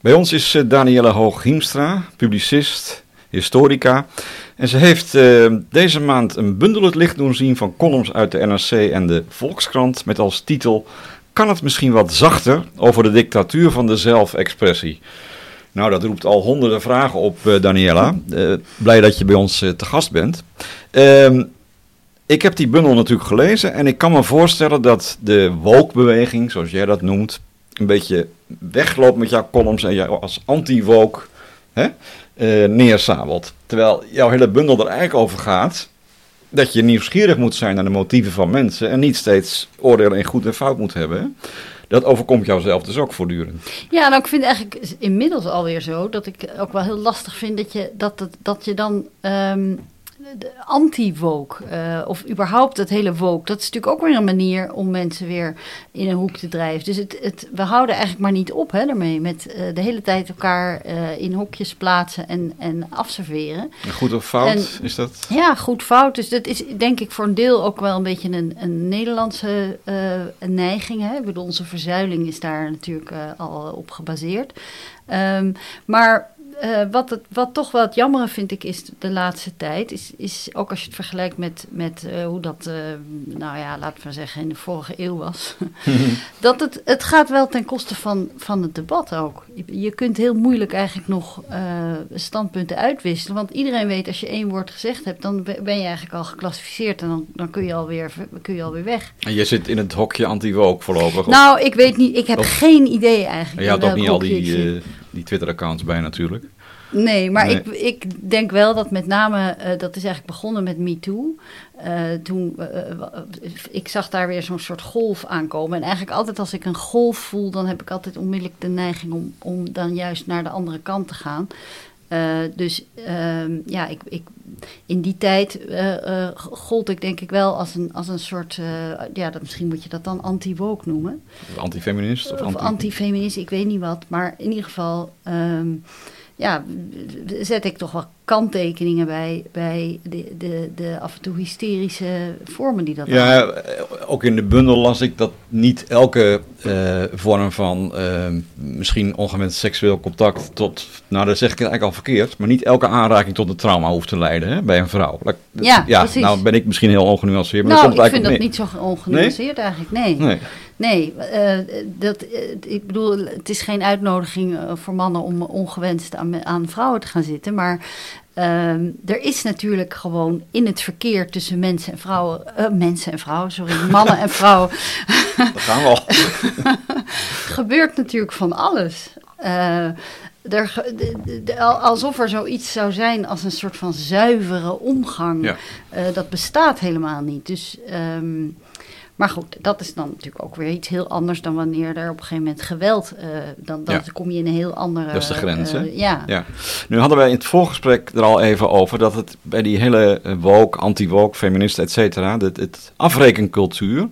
Bij ons is uh, Danielle Hoog-Hiemstra, publicist, historica. En ze heeft uh, deze maand een bundel het licht doen zien van columns uit de NRC en de Volkskrant met als titel Kan het misschien wat zachter over de dictatuur van de zelfexpressie? Nou, dat roept al honderden vragen op, uh, Daniela. blij dat je bij ons te gast bent. Ehm, ik heb die bundel natuurlijk gelezen en ik kan me voorstellen dat de woke-beweging, zoals jij dat noemt, een beetje wegloopt met jouw columns en jou als anti-woke uh. Terwijl jouw hele bundel er eigenlijk over gaat dat je nieuwsgierig moet zijn naar de motieven van mensen en niet steeds oordelen in goed en fout moet hebben. Dat overkomt jouzelf dus ook voortdurend. Ja, nou ik vind eigenlijk inmiddels alweer zo dat ik ook wel heel lastig vind dat je, dat, dat je dan um, anti-woke, uh, of überhaupt het hele woke, dat is natuurlijk ook weer een manier om mensen weer in een hoek te drijven. Dus het, het, we houden eigenlijk maar niet op hè, daarmee, met uh, de hele tijd elkaar uh, in hokjes plaatsen en, en afserveren. Goed of fout en, is dat? Ja, goed fout. Dus dat is denk ik voor een deel ook wel een beetje een, een Nederlandse neiging. Hè? Ik bedoel, onze verzuiling is daar natuurlijk al op gebaseerd. Um, maar uh, wat, het, wat toch wel het jammere vind ik is de laatste tijd, is, is ook als je het vergelijkt met, met uh, hoe dat, uh, nou ja, laten we zeggen, in de vorige eeuw was. dat het, het gaat wel ten koste van, van het debat ook. Je, je kunt heel moeilijk eigenlijk nog standpunten uitwisselen, want iedereen weet als je één woord gezegd hebt, dan ben je eigenlijk al geclassificeerd en dan, dan kun, je alweer, kun je alweer weg. En je zit in het hokje anti-woke voorlopig? Nou, ik weet niet, ik heb of, geen idee eigenlijk. Je had toch niet al die die Twitter-accounts bij natuurlijk. Nee, maar Ik, ik denk wel dat met name, uh, dat is eigenlijk begonnen met MeToo. Uh, toen, uh, ik zag daar weer zo'n soort golf aankomen. En eigenlijk altijd als ik een golf voel, dan heb ik altijd onmiddellijk de neiging om, om dan juist naar de andere kant te gaan. Dus ehm, ja, ik, ik, in die tijd gold ik denk ik wel als een, als een soort, ja, dat, misschien moet je dat dan anti-woke noemen. Anti-feminist? Of, of anti-feminist, ik weet niet wat. Maar in ieder geval... Um, ja, zet ik toch wel kanttekeningen bij, bij de, de, de af en toe hysterische vormen die dat Ja, ook in de bundel las ik dat niet elke uh, vorm van uh, misschien ongewenst seksueel contact tot, nou dat zeg ik eigenlijk al verkeerd, maar niet elke aanraking tot een trauma hoeft te leiden hè, bij een vrouw. Ja, ja precies. nou ben ik misschien heel ongenuanceerd, maar nou, dat komt ik vind dat mee. niet zo ongenuanceerd nee? eigenlijk, nee. nee. Nee, uh, dat, ik bedoel, het is geen uitnodiging voor mannen om ongewenst aan, aan, vrouwen te gaan zitten. Maar er is natuurlijk gewoon in het verkeer tussen mensen en vrouwen. mensen en vrouwen, sorry, mannen en vrouwen. Dat gaan we al. gebeurt natuurlijk van alles. Er, de, de, alsof er zoiets zou zijn als een soort van zuivere omgang. Ja. dat bestaat helemaal niet. Dus. Um, maar goed, dat is dan natuurlijk ook weer iets heel anders dan wanneer er op een gegeven moment geweld. Uh, dan dan Ja. kom je in een heel andere. Dat is de grens, hè? eh, ja. Ja. Nu hadden wij in het voorgesprek er al even over dat het bij die hele eh, woke, anti-woke, feministen, et cetera, het, het afrekencultuur,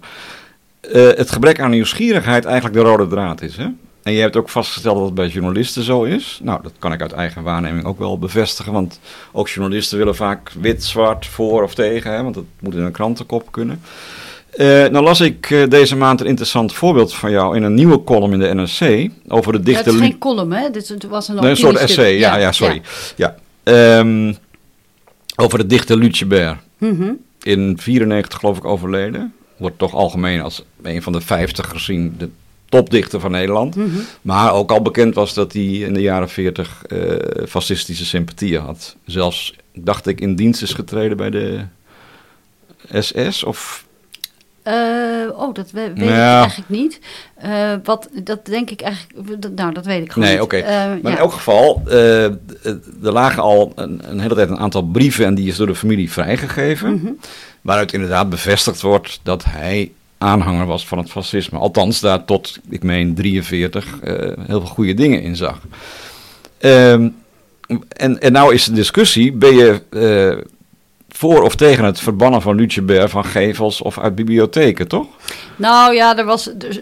eh, het gebrek aan nieuwsgierigheid eigenlijk de rode draad is. Hè? En je hebt ook vastgesteld dat het bij journalisten zo is. Nou, dat kan ik uit eigen waarneming ook wel bevestigen, want ook journalisten willen vaak wit, zwart, voor of tegen, hè? want dat moet in een krantenkop kunnen. Uh, nou las ik uh, deze maand een interessant voorbeeld van jou in een nieuwe column in de NRC over de Ja, dichter... het is geen column, hè? Dit was een, Nee, een soort essay, ja, ja, sorry. Ja. Ehm, over de dichter Lucebert. Mhm. In 94 geloof ik overleden. Wordt toch algemeen als een van de 50 gezien de topdichter van Nederland. Mhm. Maar ook al bekend was dat hij in de jaren 40 eh, fascistische sympathieën had. Zelfs, dacht ik, in dienst is getreden bij de SS of... Eh, oh, dat we- weet ik Ja. eigenlijk niet. Eh, wat, dat denk ik eigenlijk. dat- Nou, dat weet ik gewoon Nee. Eh, Maar ja. in elk geval, er lagen al een, een hele tijd een aantal brieven en die is door de familie vrijgegeven. Mhm. Waaruit inderdaad bevestigd wordt dat hij aanhanger was van het fascisme. Althans, daar tot, ik meen, 43 eh, heel veel goede dingen in zag. Ehm, en, en nou is de discussie, ben je voor of tegen het verbannen van Lucebert van gevels of uit bibliotheken, toch? Nou ja, er was dus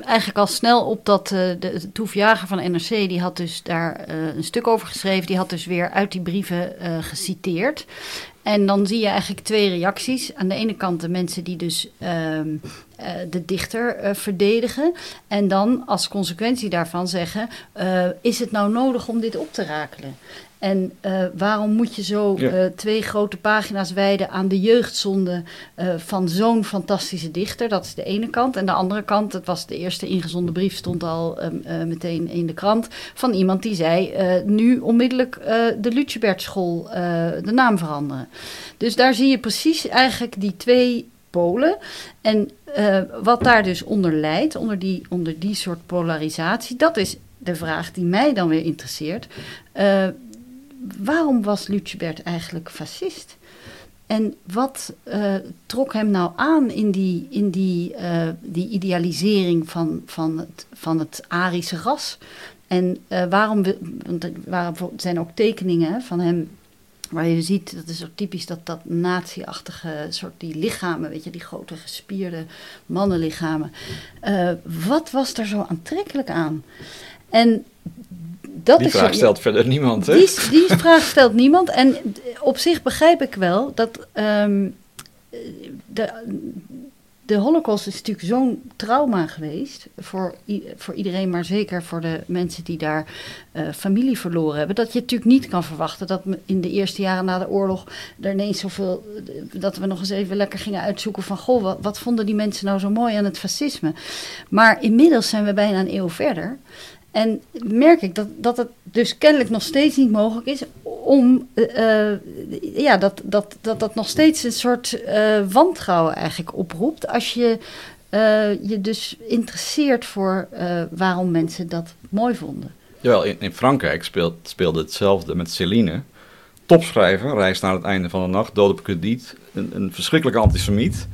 eigenlijk al snel op dat eh, de, Toef van NRC, die had dus daar eh, een stuk over geschreven. Die had dus weer uit die brieven eh, geciteerd. En dan zie je eigenlijk twee reacties. Aan de ene kant de mensen die dus ehm, de dichter verdedigen. En dan als consequentie daarvan zeggen: is het nou nodig om dit op te rakelen? En uh, waarom moet je zo uh, twee grote pagina's wijden aan de jeugdzonde uh, van zo'n fantastische dichter? Dat is de ene kant. En de andere kant, het was de eerste ingezonden brief, stond al meteen in de krant. Van iemand die zei: nu onmiddellijk de Lutjebert School de naam veranderen. Dus daar zie je precies eigenlijk die twee polen. En wat daar dus onder leidt, onder die, onder die soort polarisatie, dat is de vraag die mij dan weer interesseert waarom was Lucebert eigenlijk fascist? En wat uh, trok hem nou aan in die, in die, uh, die idealisering van, van, het, van het Arische ras? En uh, waarom, want er waren, zijn ook tekeningen van hem waar je ziet, dat is zo typisch dat, dat nazi-achtige soort die lichamen, weet je, die grote gespierde mannenlichamen. wat was er zo aantrekkelijk aan? En dat die vraag stelt verder niemand, hè? Die, die vraag stelt niemand. En op zich begrijp ik wel dat um, de, de Holocaust is natuurlijk zo'n trauma geweest voor, voor iedereen, maar zeker voor de mensen die daar uh, familie verloren hebben. Dat je natuurlijk niet kan verwachten dat in de eerste jaren na de oorlog er ineens zoveel. dat we nog eens even lekker gingen uitzoeken van. Goh, wat, wat vonden die mensen nou zo mooi aan het fascisme? Maar inmiddels zijn we bijna een eeuw verder. En merk ik dat, dat het dus kennelijk nog steeds niet mogelijk is om, uh, ja, dat, dat, dat dat nog steeds een soort uh, wantrouwen eigenlijk oproept. Als je je dus interesseert voor waarom mensen dat mooi vonden. Jawel, in, in Frankrijk speelt, speelde hetzelfde met Céline. Topschrijver, reis naar het einde van de nacht, dood op krediet. Een, een verschrikkelijke antisemiet.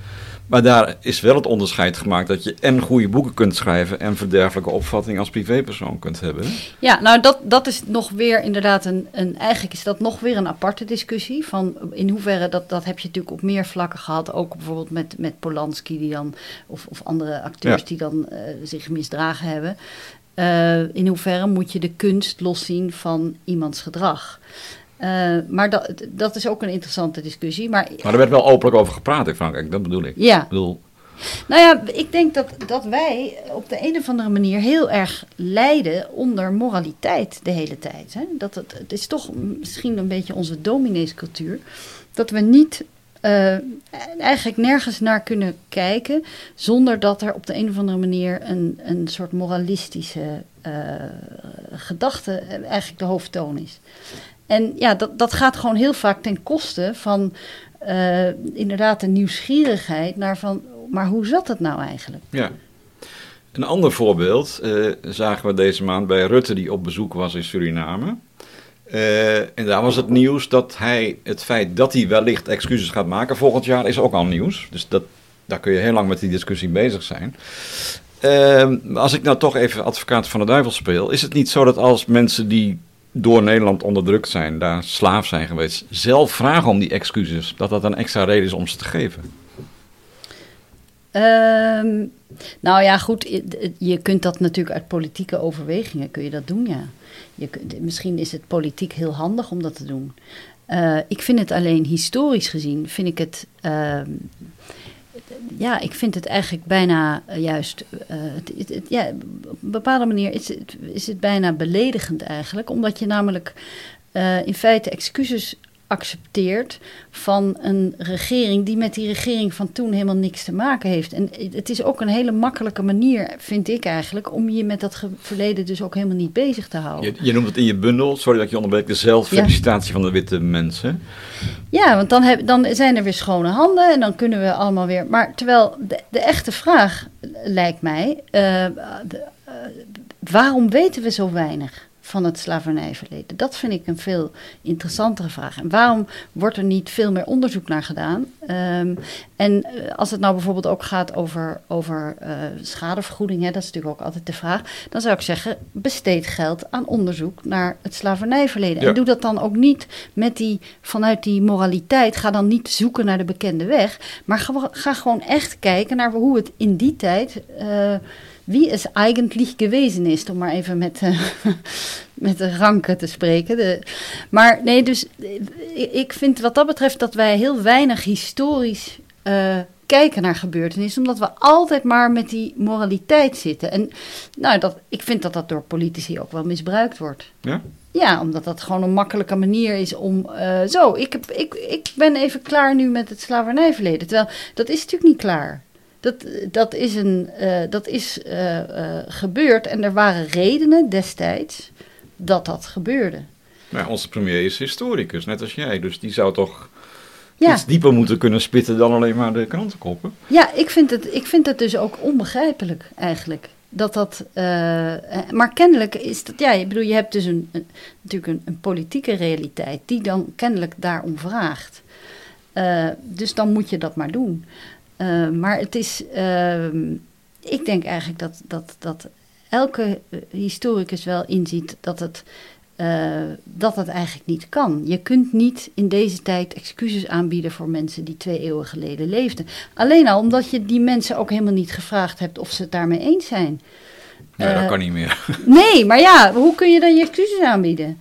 Maar daar is wel het onderscheid gemaakt dat je en goede boeken kunt schrijven en verderfelijke opvatting als privépersoon kunt hebben. Ja, nou dat, dat is nog weer inderdaad een, een, eigenlijk is dat nog weer een aparte discussie van in hoeverre, dat, dat heb je natuurlijk op meer vlakken gehad, ook bijvoorbeeld met, met Polanski die dan, of, of andere acteurs die dan uh, zich misdragen hebben. Uh, in hoeverre moet je de kunst loszien van iemands gedrag? Uh, maar dat, dat is ook een interessante discussie. Maar, maar er werd wel openlijk over gepraat in Frankrijk, dat bedoel ik. Ja. Ik bedoel... Nou ja, ik denk dat, dat wij op de een of andere manier heel erg lijden onder moraliteit de hele tijd. Hè? Dat het, het is toch misschien een beetje onze domineescultuur. Dat we niet uh, eigenlijk nergens naar kunnen kijken zonder dat er op de een of andere manier een, een soort moralistische uh, gedachte eigenlijk de hoofdtoon is. En ja, dat, dat gaat gewoon heel vaak ten koste van uh, inderdaad de nieuwsgierigheid naar van, maar hoe zat het nou eigenlijk? Ja. Een ander voorbeeld uh, zagen we deze maand bij Rutte die op bezoek was in Suriname. Uh, en daar was het nieuws dat hij, het feit dat hij wellicht excuses gaat maken volgend jaar, is ook al nieuws. Dus dat, daar kun je heel lang met die discussie bezig zijn. Uh, als ik nou toch even advocaat van de duivel speel, is het niet zo dat als mensen die door Nederland onderdrukt zijn, daar slaaf zijn geweest, zelf vragen om die excuses, dat dat een extra reden is om ze te geven? Um, nou ja, goed, je kunt dat natuurlijk uit politieke overwegingen kun je dat doen, ja. Je, misschien is het politiek heel handig om dat te doen. Uh, ik vind het alleen historisch gezien, vind ik het uh, ja, ik vind het eigenlijk bijna uh, juist. Uh, het, het, ja, op een bepaalde manier is het, is het bijna beledigend eigenlijk. Omdat je namelijk uh, in feite excuses accepteert van een regering die met die regering van toen helemaal niks te maken heeft. En het is ook een hele makkelijke manier, vind ik eigenlijk, om je met dat verleden dus ook helemaal niet bezig te houden. Je, je noemt het in je bundel, sorry dat je onderbreekt, de zelffelicitatie ja. van de witte mensen. Ja, want dan, heb, dan zijn er weer schone handen en dan kunnen we allemaal weer. Maar terwijl de, de echte vraag lijkt mij, uh, de, uh, waarom weten we zo weinig? Van het slavernijverleden? Dat vind ik een veel interessantere vraag. En waarom wordt er niet veel meer onderzoek naar gedaan? Um, en als het nou bijvoorbeeld ook gaat over, over uh, schadevergoeding, hè, dat is natuurlijk ook altijd de vraag, dan zou ik zeggen: besteed geld aan onderzoek naar het slavernijverleden. Ja. En doe dat dan ook niet met die, vanuit die moraliteit. Ga dan niet zoeken naar de bekende weg, maar ga, ga gewoon echt kijken naar hoe het in die tijd. Uh, wie is eigenlijk gewezen is, om maar even met, uh, met de ranken te spreken. De, maar nee, dus ik vind wat dat betreft dat wij heel weinig historisch uh, kijken naar gebeurtenissen, omdat we altijd maar met die moraliteit zitten. En nou, dat, ik vind dat dat door politici ook wel misbruikt wordt. Ja? Ja, omdat dat gewoon een makkelijke manier is om. eh, zo, ik, heb, ik, ik ben even klaar nu met het slavernijverleden. Terwijl dat is natuurlijk niet klaar. Dat, dat is, een, eh, dat is eh, eh, gebeurd en er waren redenen destijds dat dat gebeurde. Maar onze premier is historicus, net als jij. Dus die zou toch Ja, iets dieper moeten kunnen spitten dan alleen maar de krantenkoppen. ja ik, vind het, ik vind het dus ook onbegrijpelijk eigenlijk. Dat dat, maar kennelijk is dat, ja, ik bedoel, je hebt dus een, een- natuurlijk een, een politieke realiteit die dan kennelijk daarom vraagt. Dus dan moet je dat maar doen. Eh, maar het is, ehm, ik denk eigenlijk dat, dat, dat elke eh, historicus wel inziet dat het, eh, dat het eigenlijk niet kan. Je kunt niet in deze tijd excuses aanbieden voor mensen die twee eeuwen geleden leefden. Alleen al omdat je die mensen ook helemaal niet gevraagd hebt of ze het daarmee eens zijn. Nee, dat Eh, kan niet meer. Nee, maar ja, hoe kun je dan je excuses aanbieden?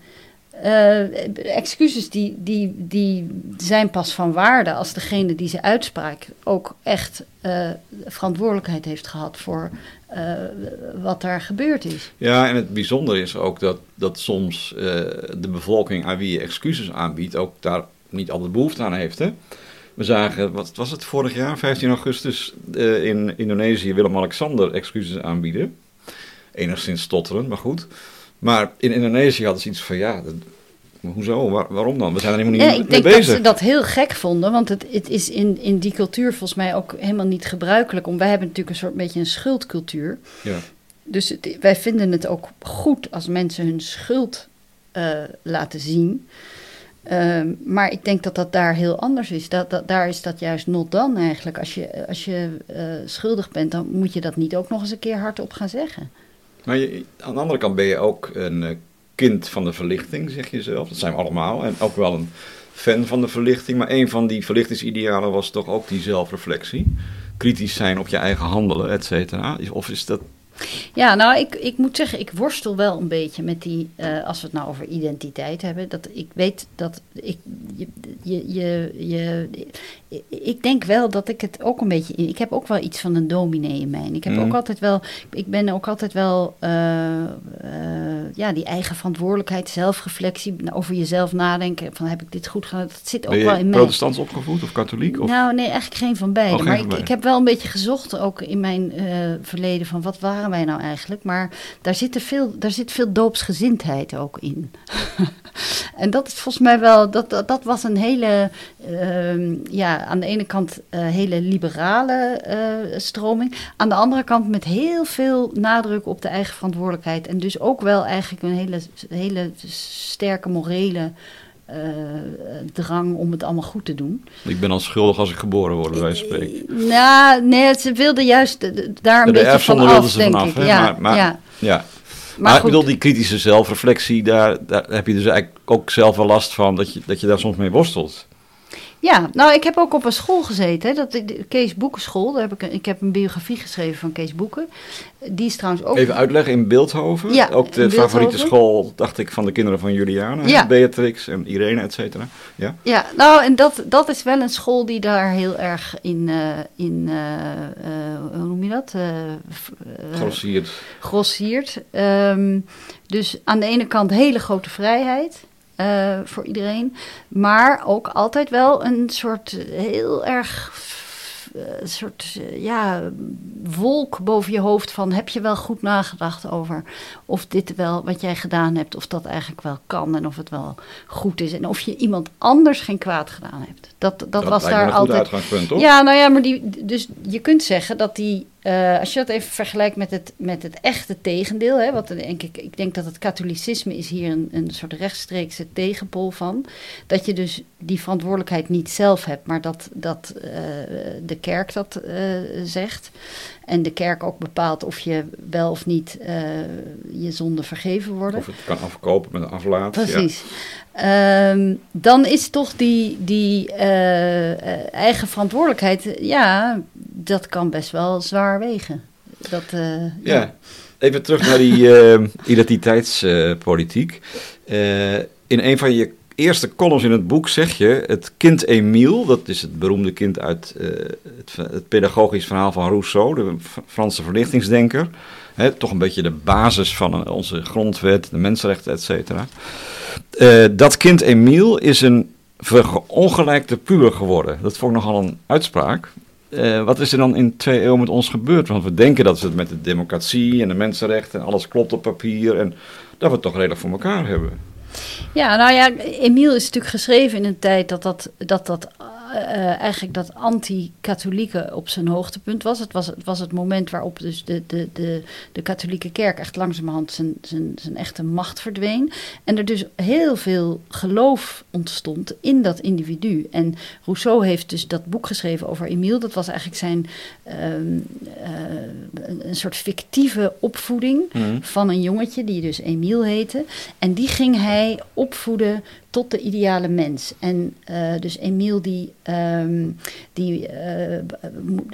Eh, excuses die, die, die zijn pas van waarde als degene die ze uitspraakt ook echt eh, verantwoordelijkheid heeft gehad voor eh, wat daar gebeurd is. Ja, en het bijzondere is ook dat, dat soms de bevolking aan wie je excuses aanbiedt ook daar niet altijd behoefte aan heeft. Hè? We zagen, wat was het vorig jaar, 15 augustus, in Indonesië Willem-Alexander excuses aanbieden. Enigszins stotterend, maar goed. Maar in Indonesië hadden ze iets van, ja, dat, hoezo, Waar- waarom dan? We zijn er helemaal niet Ja, mee ik denk bezig. dat ze dat heel gek vonden, want het, het is in, in die cultuur volgens mij ook helemaal niet gebruikelijk. Om, wij hebben natuurlijk een soort beetje een schuldcultuur. Ja. Dus het- wij vinden het ook goed als mensen hun schuld eh, laten zien. Ehm, maar ik denk dat dat daar heel anders is. Dat, dat, daar is dat juist not dan eigenlijk. Als je, als je eh, schuldig bent, dan moet je dat niet ook nog eens een keer hardop gaan zeggen. Maar aan de andere kant ben je ook een eh, kind van de verlichting, zeg je zelf. Dat zijn we allemaal. En ook wel een fan van de verlichting. Maar een van die verlichtingsidealen was toch ook die zelfreflectie. Kritisch zijn op je eigen handelen, et cetera. Of is dat... Ja, nou, ik, ik moet zeggen, ik worstel wel een beetje met die, eh, als we het nou over identiteit hebben. Dat ik weet dat ik, je, je, je, je- ik denk wel dat ik het ook een beetje, ik heb ook wel iets van een dominee in mij. Ik heb Mhm. ook altijd wel, ik ben ook altijd wel, eh, eh, ja, die eigen verantwoordelijkheid, zelfreflectie, over jezelf nadenken. Van heb ik dit goed gedaan? Dat zit ook wel in mij. protestants opgevoed of katholiek? Of... Nou, nee, eigenlijk geen van beide. Oh, geen maar van ik, beide. ik heb wel een beetje gezocht, ook in mijn verleden, van wat waren wij nou eigenlijk? Maar daar zit, er veel, daar zit veel doopsgezindheid ook in. en dat is volgens mij wel, dat, dat, dat was een hele, ehm, ja, aan de ene kant eh, hele liberale eh, stroming. Aan de andere kant met heel veel nadruk op de eigen verantwoordelijkheid. En dus ook wel eigenlijk een hele, hele sterke morele drang om het allemaal goed te doen. Ik ben al schuldig als ik geboren word, bij wijze van spreken. Nou, nee, ze wilden juist eh, daar een De beetje van af, ze denk vanaf, ik. Ja, Maar- maar- ja. Ja. Maar, Maar, ik bedoel, die kritische zelfreflectie, daar, daar heb je dus eigenlijk ook zelf wel last van, dat je, dat je daar soms mee worstelt. Ja, nou, ik heb ook op een school gezeten, hè, dat, de Kees Boekenschool. Daar heb ik, een- ik heb een biografie geschreven van Kees Boeken. Die is trouwens ook... Even uitleggen in Beeldhoven. Ja, ook de favoriete school, dacht ik, van de kinderen van Juliana. Ja. Beatrix en Irene, et cetera. Ja. Ja, nou, en dat, dat is wel een school die daar heel erg in, eh, in eh, eh, hoe noem je dat? Grossiert. grossiert. Ehm, dus aan de ene kant hele grote vrijheid eh, voor iedereen, maar ook altijd wel een soort heel erg eh, een soort eh, ja, wolk boven je hoofd van heb je wel goed nagedacht over of dit wel wat jij gedaan hebt, of dat eigenlijk wel kan en of het wel goed is en of je iemand anders geen kwaad gedaan hebt. Dat, dat, was lijkt me daar altijd. uitgangspunt, toch? Ja, nou ja, maar die, dus je kunt zeggen dat die, eh, als je dat even vergelijkt met het, met het echte tegendeel, hè, wat denk ik, ik denk dat het katholicisme is hier een, een soort rechtstreekse tegenpol van, dat je dus die verantwoordelijkheid niet zelf hebt, maar dat, dat eh, de kerk dat eh, zegt. En de kerk ook bepaalt of je wel of niet eh, je zonde vergeven worden. Of het kan afkopen met een aflaat. Precies. Ehm, dan is toch die, die eh, eh, eigen verantwoordelijkheid, ja, dat kan best wel zwaar wegen. Dat, Ja. ja. Even terug naar die identiteitspolitiek. In een van je eerste columns in het boek zeg je... het kind Emile, dat is het beroemde kind uit uh, het, pedagogisch verhaal van Rousseau... de Franse verlichtingsdenker. Toch een beetje de basis van onze grondwet, de mensenrechten, et cetera. Uh, dat kind Emile is een verongelijkte puber geworden. Dat vond ik nogal een uitspraak. Wat is er dan in twee eeuwen met ons gebeurd? Want we denken dat we het met de democratie en de mensenrechten en alles klopt op papier en dat we het toch redelijk voor elkaar hebben. Ja, nou ja, Emiel is natuurlijk geschreven in een tijd dat dat, dat, dat uh, eigenlijk dat anti-katholieke op zijn hoogtepunt was. Het, was. het was het moment waarop dus de, de, de, de katholieke kerk echt langzamerhand zijn, zijn, zijn echte macht verdween. En er dus heel veel geloof ontstond in dat individu. En Rousseau heeft dus dat boek geschreven over Emile. Dat was eigenlijk zijn um, uh, een soort fictieve opvoeding mm. van een jongetje die dus Emile heette. En die ging hij opvoeden tot de ideale mens. En uh, dus Emiel die, um, die uh,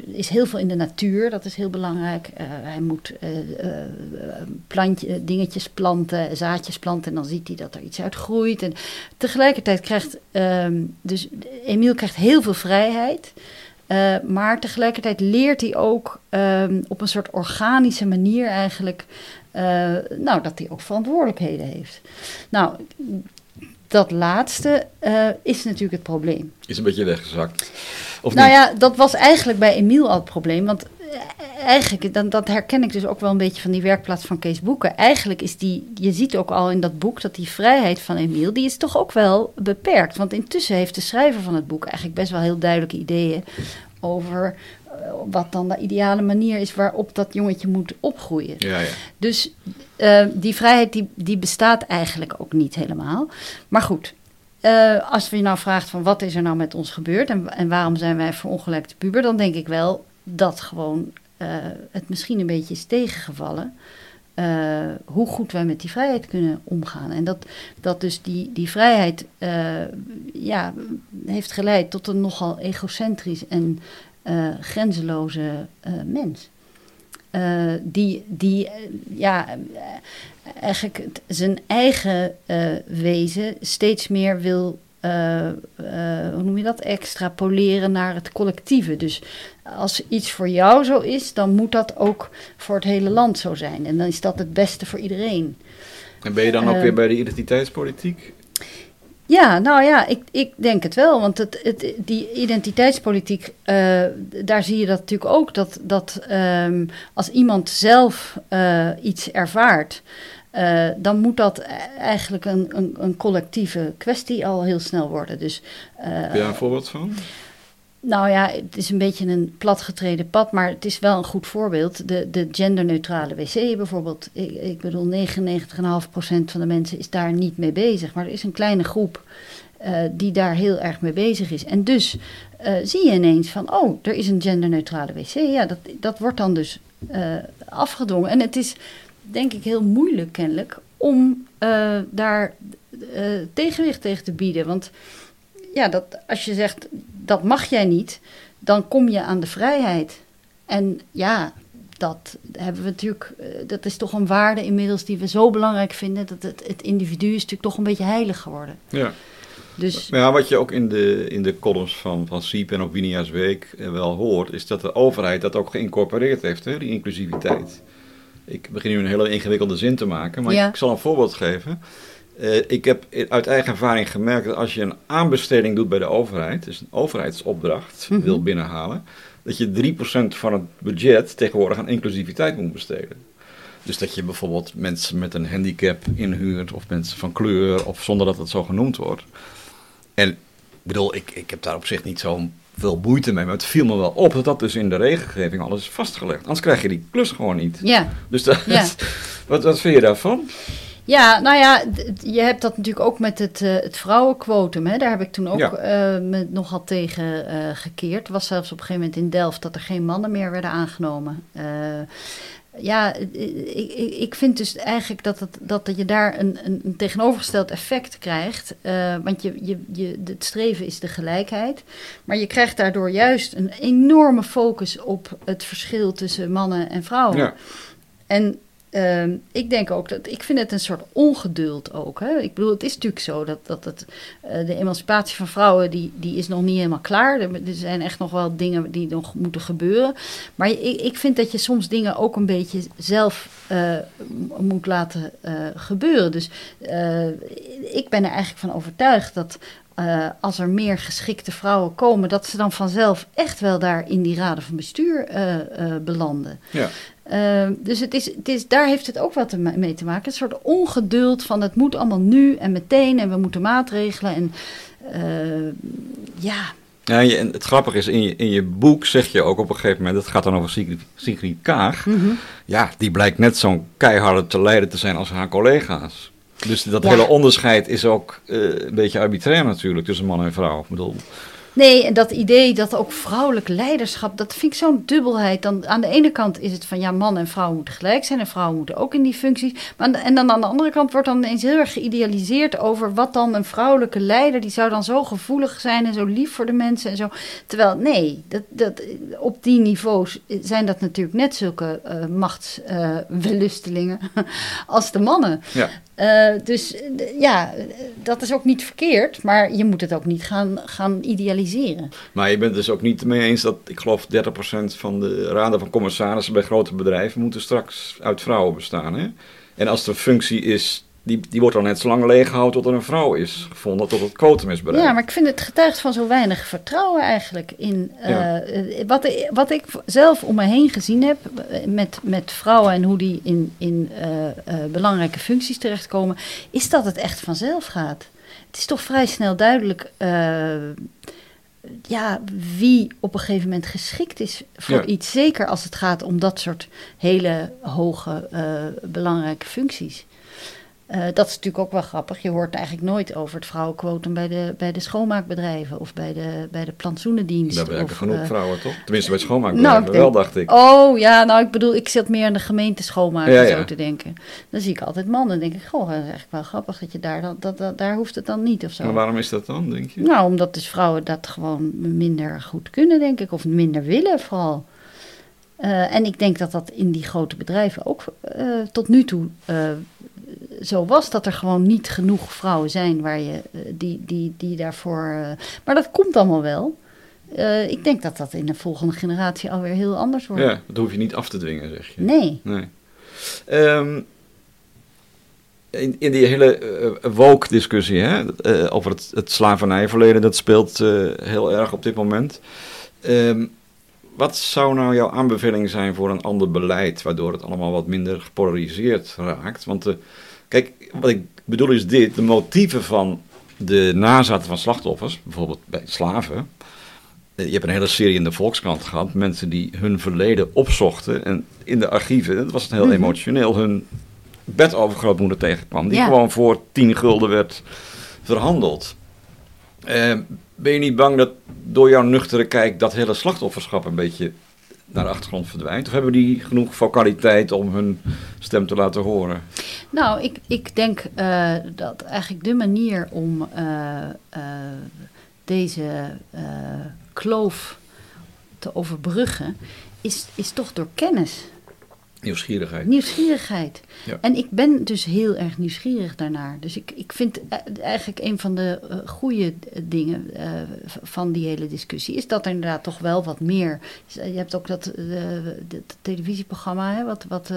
is heel veel in de natuur, dat is heel belangrijk. Uh, hij moet plantje, dingetjes planten, zaadjes planten en dan ziet hij dat er iets uit groeit. En tegelijkertijd krijgt um, dus Emiel krijgt heel veel vrijheid. Maar tegelijkertijd leert hij ook um, op een soort organische manier eigenlijk. Nou, dat hij ook verantwoordelijkheden heeft. Nou, dat laatste uh, is natuurlijk het probleem. Is een beetje weggezakt. Of nou niet? ja, dat was eigenlijk bij Emiel al het probleem. Want eh, eigenlijk, dan, dat herken ik dus ook wel een beetje van die werkplaats van Kees Boeken. Eigenlijk is die, je ziet ook al in dat boek dat die vrijheid van Emiel, die is toch ook wel beperkt. Want intussen heeft de schrijver van het boek eigenlijk best wel heel duidelijke ideeën over eh, wat dan de ideale manier is waarop dat jongetje moet opgroeien. Ja, ja. Dus uh, die vrijheid die, die bestaat eigenlijk ook niet helemaal. Maar goed, uh, als we je nou vraagt van wat is er nou met ons gebeurd en, en waarom zijn wij verongelijkte puber, dan denk ik wel dat gewoon uh, het misschien een beetje is tegengevallen. Uh, hoe goed wij met die vrijheid kunnen omgaan. En dat, dat dus die, die vrijheid uh, ja, heeft geleid tot een nogal egocentrisch en uh, grenzeloze mens. die die ja, eigenlijk zijn eigen wezen steeds meer wil hoe noem je dat, extrapoleren naar het collectieve. Dus als iets voor jou zo is, dan moet dat ook voor het hele land zo zijn. En dan is dat het beste voor iedereen. En ben je dan ook weer bij de identiteitspolitiek? Ja, nou ja, ik, ik denk het wel. Want het, het, die identiteitspolitiek, daar zie je dat natuurlijk ook. Dat, dat um, als iemand zelf iets ervaart. Uh, dan moet dat eigenlijk een, een, een, collectieve kwestie al heel snel worden. Dus, Heb je daar een voorbeeld van? Nou ja, het is een beetje een platgetreden pad, maar het is wel een goed voorbeeld. De, de genderneutrale wc bijvoorbeeld. Ik, ik bedoel, 99,5% van de mensen is daar niet mee bezig. Maar er is een kleine groep uh, die daar heel erg mee bezig is. En dus zie je ineens van, oh, er is een genderneutrale wc. Ja, dat, dat wordt dan dus afgedwongen. En het is denk ik heel moeilijk kennelijk om uh, daar uh, tegenwicht tegen te bieden. Want ja, dat, als je zegt dat mag jij niet, dan kom je aan de vrijheid. En ja, dat hebben we natuurlijk, uh, dat is toch een waarde inmiddels die we zo belangrijk vinden. Dat het, het individu is natuurlijk toch een beetje heilig geworden. Ja. Dus... Ja, wat je ook in de, in de columns van, van Siep en Opinia's Week wel hoort, is dat de overheid dat ook geïncorporeerd heeft, hè, die inclusiviteit. Ik begin nu een hele ingewikkelde zin te maken, maar ja. ik zal een voorbeeld geven. Uh, ik heb uit eigen ervaring gemerkt dat als je een aanbesteding doet bij de overheid, dus een overheidsopdracht mm -hmm. wil binnenhalen, dat je 3% van het budget tegenwoordig aan inclusiviteit moet besteden. Dus dat je bijvoorbeeld mensen met een handicap inhuurt, of mensen van kleur, of zonder dat het zo genoemd wordt. En ik bedoel, ik, ik heb daar op zich niet zo'n veel moeite mee. Maar het viel me wel op dat dat dus in de regelgeving alles is vastgelegd. Anders krijg je die klus gewoon niet. Ja. Dus dat, ja. wat, wat vind je daarvan? Ja, nou ja, je hebt dat natuurlijk ook met het, uh, het vrouwenquotum. Hè? Daar heb ik toen ook ja. uh, me nogal tegen uh, gekeerd. Was zelfs op een gegeven moment in Delft dat er geen mannen meer werden aangenomen ja, ik, ik vind dus eigenlijk dat, het, dat je daar een, een tegenovergesteld effect krijgt. Want je, je, je, het streven is de gelijkheid. Maar je krijgt daardoor juist een enorme focus op het verschil tussen mannen en vrouwen. Ja. En ehm, ik denk ook dat ik vind het een soort ongeduld ook. Hè? Ik bedoel, het is natuurlijk zo dat, dat het, eh, de emancipatie van vrouwen die, die is nog niet helemaal klaar. Er, er zijn echt nog wel dingen die nog moeten gebeuren. Maar ik, ik vind dat je soms dingen ook een beetje zelf eh, moet laten eh, gebeuren. Dus ik ben er eigenlijk van overtuigd dat eh, als er meer geschikte vrouwen komen, dat ze dan vanzelf echt wel daar in die raden van bestuur eh, eh, belanden. Ja. Dus het is, het is, daar heeft het ook wat mee te maken. Een soort ongeduld van het moet allemaal nu en meteen en we moeten maatregelen. En ja, Ja, je- het grappige is, in je, in je boek zeg je ook op een gegeven moment, het gaat dan over Sigrid, Sigrid Kaag. mhm. Ja, die blijkt net zo'n keiharde te leiden te zijn als haar collega's. Dus dat Ja. hele onderscheid is ook eh, een beetje arbitrair natuurlijk tussen man en vrouw. Ik bedoel, Nee, en dat idee dat ook vrouwelijk leiderschap, dat vind ik zo'n dubbelheid. Dan, aan de ene kant is het van ja, man en vrouw moeten gelijk zijn en vrouwen moeten ook in die functies. Maar en dan aan de andere kant wordt dan ineens heel erg geïdealiseerd over wat dan een vrouwelijke leider, die zou dan zo gevoelig zijn en zo lief voor de mensen en zo. Terwijl nee, dat, dat, op die niveaus zijn dat natuurlijk net zulke uh, machtswellustelingen als de mannen. ja. Uh, dus uh, ja, dat is ook niet verkeerd, maar je moet het ook niet gaan, gaan idealiseren. Maar je bent dus ook niet mee eens dat, ik geloof, 30% van de raden van commissarissen bij grote bedrijven moeten straks uit vrouwen bestaan. Hè? En als een functie is, die, die wordt dan net zo lang leeggehouden tot er een vrouw is gevonden, tot het quotum is bereikt. Ja, maar ik vind het getuigt van zo weinig vertrouwen eigenlijk in uh, ja. wat, wat ik zelf om me heen gezien heb met, met vrouwen en hoe die in, in uh, belangrijke functies terechtkomen, is dat het echt vanzelf gaat. Het is toch vrij snel duidelijk ja, wie op een gegeven moment geschikt is voor ja. iets. Zeker als het gaat om dat soort hele hoge, uh, belangrijke functies. Uh, dat is natuurlijk ook wel grappig. Je hoort eigenlijk nooit over het vrouwenquotum bij de, bij de schoonmaakbedrijven of bij de, bij de plantsoenendienst. Daar werken of, genoeg uh, vrouwen, toch? Tenminste, bij schoonmaakbedrijven nou, wel, dacht ik. Oh ja, nou ik bedoel, ik zit meer aan de gemeente schoonmaken ja, ja. zo te denken. Dan zie ik altijd mannen en denk ik, goh, dat is eigenlijk wel grappig dat je daar, dat, dat, dat, daar hoeft het dan niet of zo. Maar waarom is dat dan, denk je? Nou, omdat dus vrouwen dat gewoon minder goed kunnen, denk ik, of minder willen vooral. Uh, en ik denk dat dat in die grote bedrijven ook uh, tot nu toe uh, zo was. Dat er gewoon niet genoeg vrouwen zijn waar je, die, die, die daarvoor. maar dat komt allemaal wel. ik denk dat dat in de volgende generatie alweer heel anders wordt. Ja, dat hoef je niet af te dwingen, zeg je. Nee. nee. Um, in, in die hele uh, woke-discussie hè, uh, over het, het slavernijverleden, dat speelt heel erg op dit moment. Um, wat zou nou jouw aanbeveling zijn voor een ander beleid, waardoor het allemaal wat minder gepolariseerd raakt? Want uh, kijk, wat ik bedoel is dit: de motieven van de nazaten van slachtoffers, bijvoorbeeld bij slaven. Uh, je hebt een hele serie in de Volkskrant gehad, mensen die hun verleden opzochten en in de archieven, dat was het heel mm -hmm. emotioneel, hun bedovergrootmoeder tegenkwam, die ja. gewoon voor 10 gulden werd verhandeld. Uh, ben je niet bang dat door jouw nuchtere kijk dat hele slachtofferschap een beetje naar de achtergrond verdwijnt? Of hebben die genoeg vocaliteit om hun stem te laten horen? Nou, ik, ik denk uh, dat eigenlijk de manier om uh, uh, deze kloof te overbruggen is, is toch door kennis. Nieuwsgierigheid. Nieuwsgierigheid. Ja. En ik ben dus heel erg nieuwsgierig daarnaar. Dus ik, ik vind eigenlijk een van de uh, goede dingen uh, van die hele discussie... is dat er inderdaad toch wel wat meer... Je hebt ook dat, uh, dat televisieprogramma, hè, wat... wat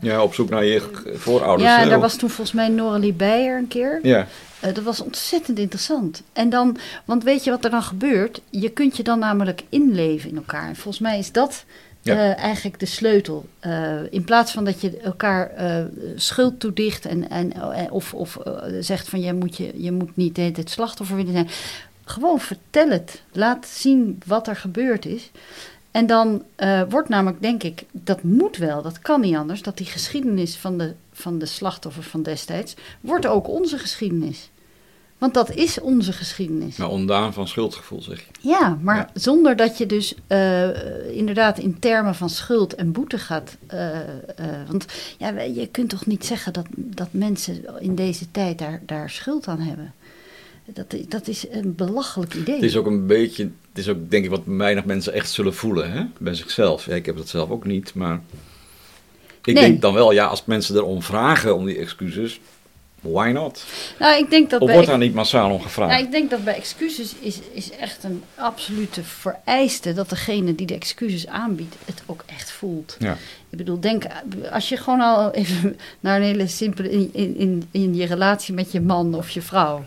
ja, op zoek naar je voorouders. Ja, hè, daar of... was toen volgens mij Noralie Beijer een keer. Ja. Uh, dat was ontzettend interessant. En dan, want weet je wat er dan gebeurt? Je kunt je dan namelijk inleven in elkaar. En volgens mij is dat uh, eigenlijk de sleutel. Uh, in plaats van dat je elkaar uh, schuld toedicht en, en, of, of zegt van je moet, je, je moet niet het slachtoffer willen zijn. Gewoon vertel het. Laat zien wat er gebeurd is. En dan wordt namelijk, denk ik, dat moet wel, dat kan niet anders, dat die geschiedenis van de, van de slachtoffers van destijds, wordt ook onze geschiedenis. Want dat is onze geschiedenis. Maar ondaan van schuldgevoel, zeg je. Ja, maar ja. zonder dat je dus uh, inderdaad in termen van schuld en boete gaat. Uh, uh, want ja, je kunt toch niet zeggen dat, dat mensen in deze tijd daar, daar schuld aan hebben. Dat, dat is een belachelijk idee. Het is ook een beetje, het is ook denk ik wat weinig mensen echt zullen voelen hè? bij zichzelf. Ja, ik heb dat zelf ook niet, maar... Ik Nee. denk dan wel, ja, als mensen erom vragen om die excuses, why not? Nou, ik denk dat Of bij wordt daar niet massaal om gevraagd? Nou, ik denk dat bij excuses is, is echt een absolute vereiste dat degene die de excuses aanbiedt het ook echt voelt. Ja. Ik bedoel, denk, als je gewoon al even naar een hele simpele, in, in, in, in je relatie met je man of je vrouw.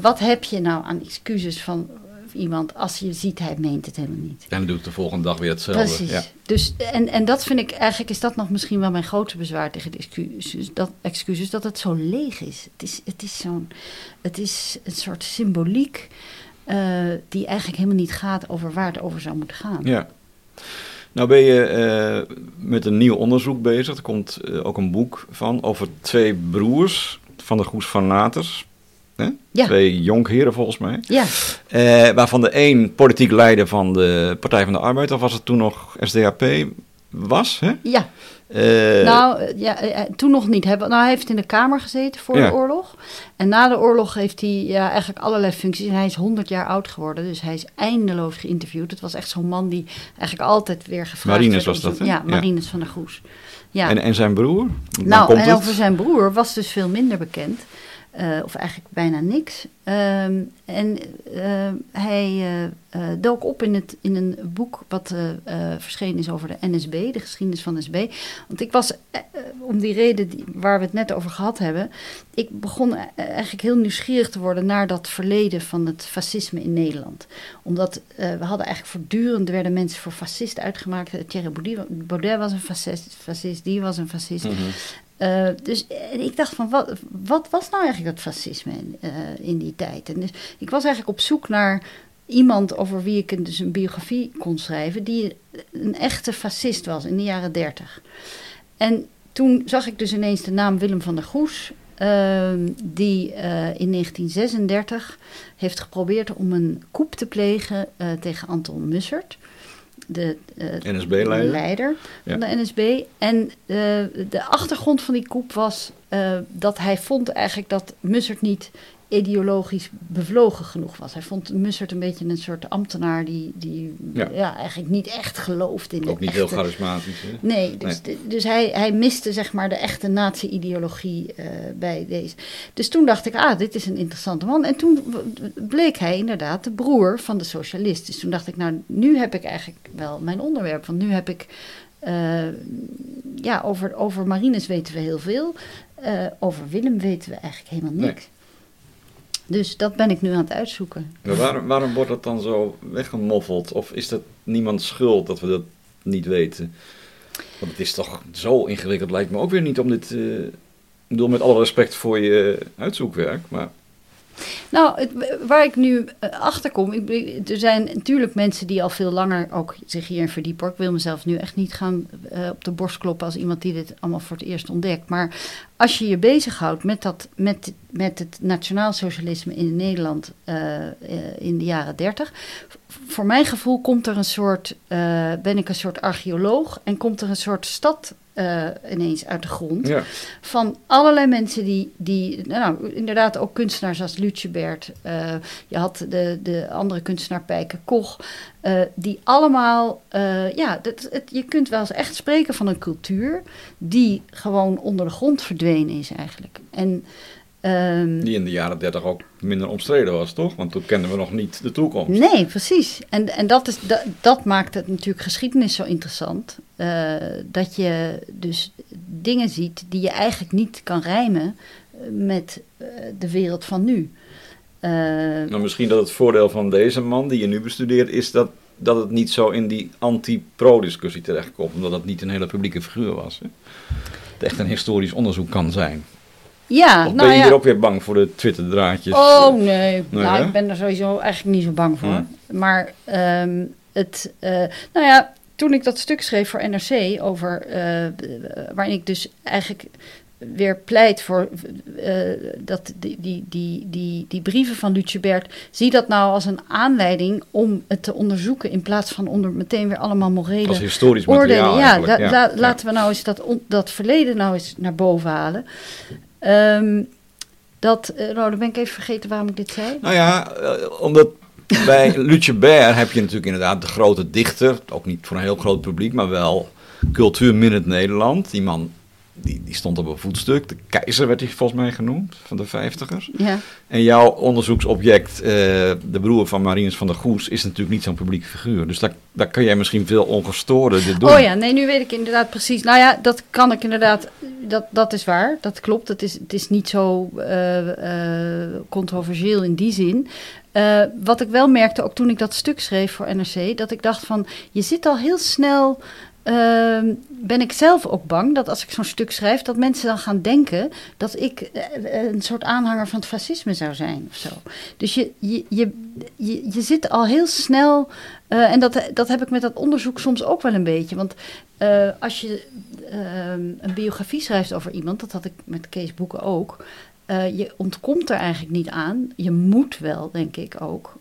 Wat heb je nou aan excuses van iemand als je ziet hij meent het helemaal niet? En dan doe ik de volgende dag weer hetzelfde. Precies. Ja. Dus, en, en dat vind ik, eigenlijk is dat nog misschien wel mijn grootste bezwaar tegen de excuses. Dat, excuses, dat het zo leeg is. Het is, het is, zo'n, het is een soort symboliek eh, die eigenlijk helemaal niet gaat over waar het over zou moeten gaan. Ja. Nou ben je eh, met een nieuw onderzoek bezig. Er komt eh, ook een boek van over twee broers van de Goes van Naters. Hè? Ja. Twee jonkheren volgens mij. Ja, Eh, waarvan de een politiek leider van de Partij van de Arbeid, of was het toen nog SDAP, was. Hè? ja. Eh, nou, eh, ja, toen nog niet. Hij, nou, hij heeft in de Kamer gezeten voor Ja. de oorlog. En na de oorlog heeft hij ja, eigenlijk allerlei functies. En hij is 100 jaar oud geworden, dus hij is eindeloos geïnterviewd. Het was echt zo'n man die eigenlijk altijd weer gevraagd werd om was dat, hè? Ja, Ja. Marinus van der Goes. Ja. en, en zijn broer? Dan Nou, komt en over zijn broer was dus veel minder bekend. Eh, of eigenlijk bijna niks. Ehm, en ehm, hij eh, eh, dook op in, het, in een boek wat verschenen is over de NSB, de geschiedenis van NSB. Want ik was, om die reden die, waar we het net over gehad hebben, ik begon eigenlijk heel nieuwsgierig te worden naar dat verleden van het fascisme in Nederland. Omdat we hadden eigenlijk voortdurend, er werden mensen voor fascist uitgemaakt. Thierry Baudet, was een fascist, fascist, die was een fascist. Mhm. Eh, dus en ik dacht van, wat, wat was nou eigenlijk dat fascisme in, eh, in die tijd? En dus ik was eigenlijk op zoek naar iemand over wie ik dus een biografie kon schrijven... die een echte fascist was in de jaren dertig. En toen zag ik dus ineens de naam Willem van der Goes... ehm, die eh, in 1936 heeft geprobeerd om een coup te plegen eh, tegen Anton Mussert... De, eh, NSB-leider. leider Ja. van de NSB. En eh, de achtergrond van die coup was eh, dat hij vond eigenlijk dat Mussert niet ideologisch bevlogen genoeg was. Hij vond Mussert een beetje een soort ambtenaar die, die Ja. ja. eigenlijk niet echt geloofde in Ook niet echte... heel charismatisch. Hè? Nee, dus, dus hij, hij miste zeg maar de echte nazi-ideologie eh, bij deze. Dus toen dacht ik, ah, dit is een interessante man. En toen bleek hij inderdaad de broer van de socialist. Dus toen dacht ik, nou, nu heb ik eigenlijk wel mijn onderwerp. Want nu heb ik, eh, ja, over, over Marinus weten we heel veel. Eh, over Willem weten we eigenlijk helemaal Nee. Dus dat ben ik nu aan het uitzoeken. Maar waarom, waarom wordt dat dan zo weggemoffeld? Of is dat niemands schuld dat we dat niet weten? Want het is toch zo ingewikkeld, lijkt me ook weer niet om dit... eh, ik bedoel, met alle respect voor je uitzoekwerk, maar... Nou, het, waar ik nu eh, achter kom, er zijn natuurlijk mensen die al veel langer ook zich hierin verdiepen. Ik wil mezelf nu echt niet gaan eh, op de borst kloppen als iemand die dit allemaal voor het eerst ontdekt. Maar als je je bezighoudt met, dat, met, met het nationaalsocialisme in Nederland eh, in de jaren dertig, voor mijn gevoel komt er een soort, ben ik een soort archeoloog en komt er een soort stad eh, ineens uit de grond Ja, van allerlei mensen die, die nou, inderdaad ook kunstenaars als Lutjebert, eh je had de, de andere kunstenaar Pijke Koch, eh, die allemaal, ja, dat, het, je kunt wel eens echt spreken van een cultuur die gewoon onder de grond verdwenen is eigenlijk. En ehm, die in de jaren dertig ook minder omstreden was, toch? Want toen kenden we nog niet de toekomst. Nee, precies. En, en dat, is, dat, dat maakt het natuurlijk geschiedenis zo interessant. eh, dat je dus dingen ziet die je eigenlijk niet kan rijmen eh, met eh, de wereld van nu. Eh, Nou, misschien dat het voordeel van deze man die je nu bestudeert is dat, dat het niet zo in die anti-pro-discussie terechtkomt. Omdat het niet een hele publieke figuur was. Hè? Het echt een historisch onderzoek kan zijn. Ja, of nou ben je ja. ook weer bang voor de Twitter-draadjes? Oh nee, Nee, nou, hè? ik ben er sowieso eigenlijk niet zo bang voor. Hmm. Maar ehm, het, eh, nou ja, toen ik dat stuk schreef voor NRC over, eh, waarin ik dus eigenlijk weer pleit voor eh, dat die, die, die, die, die brieven van Lutjebert, zie dat nou als een aanleiding om het te onderzoeken in plaats van onder meteen weer allemaal morele Als historisch oordelen. materiaal Ja, la- la- laten we nou eens dat, on- dat verleden nou eens naar boven halen. Ehm, dat, eh, nou, dan ben ik even vergeten waarom ik dit zei. Nou ja, eh, omdat bij Lutjebert heb je natuurlijk inderdaad de grote dichter. Ook niet voor een heel groot publiek, maar wel cultuurminute Nederland. Die man die, die stond op een voetstuk. De keizer werd hij volgens mij genoemd, van de vijftigers. Ja. En jouw onderzoeksobject, eh, de broer van Marinus van der Goes, is natuurlijk niet zo'n publiek figuur. Dus daar, daar kan jij misschien veel ongestoorder dit doen. Oh ja, nee, nu weet ik inderdaad precies. Nou ja, dat kan ik inderdaad. Dat, dat is waar, dat klopt. Het is, het is niet zo eh, eh, controversieel in die zin. Uh, wat ik wel merkte, ook toen ik dat stuk schreef voor NRC, dat ik dacht van, je zit al heel snel uh, ben ik zelf ook bang dat als ik zo'n stuk schrijf, dat mensen dan gaan denken dat ik een soort aanhanger van het fascisme zou zijn of zo. Dus je, je, je, je, je zit al heel snel, uh, en dat, dat heb ik met dat onderzoek soms ook wel een beetje. Want als je een biografie schrijft over iemand, dat had ik met Kees Boeken ook. Je ontkomt er eigenlijk niet aan. Je moet wel, denk ik ook,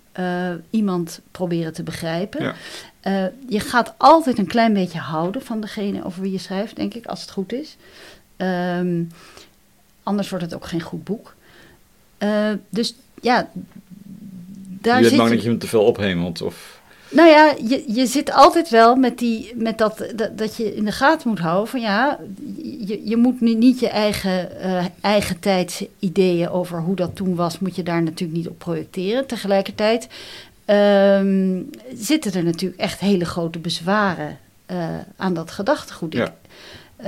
iemand proberen te begrijpen. Ja. Uh, je gaat altijd een klein beetje houden van degene over wie je schrijft, denk ik, als het goed is. Um, anders wordt het ook geen goed boek. dus ja, daar je bent bang dat je hem te veel ophemelt? Of... Nou ja, je, je zit altijd wel met, die, met dat, dat, dat je in de gaten moet houden van ja, je, je moet nu niet je eigen, uh, eigen tijdsideeën over hoe dat toen was, moet je daar natuurlijk niet op projecteren. Tegelijkertijd um, zitten er natuurlijk echt hele grote bezwaren uh, aan dat gedachtegoed. Ja. Uh,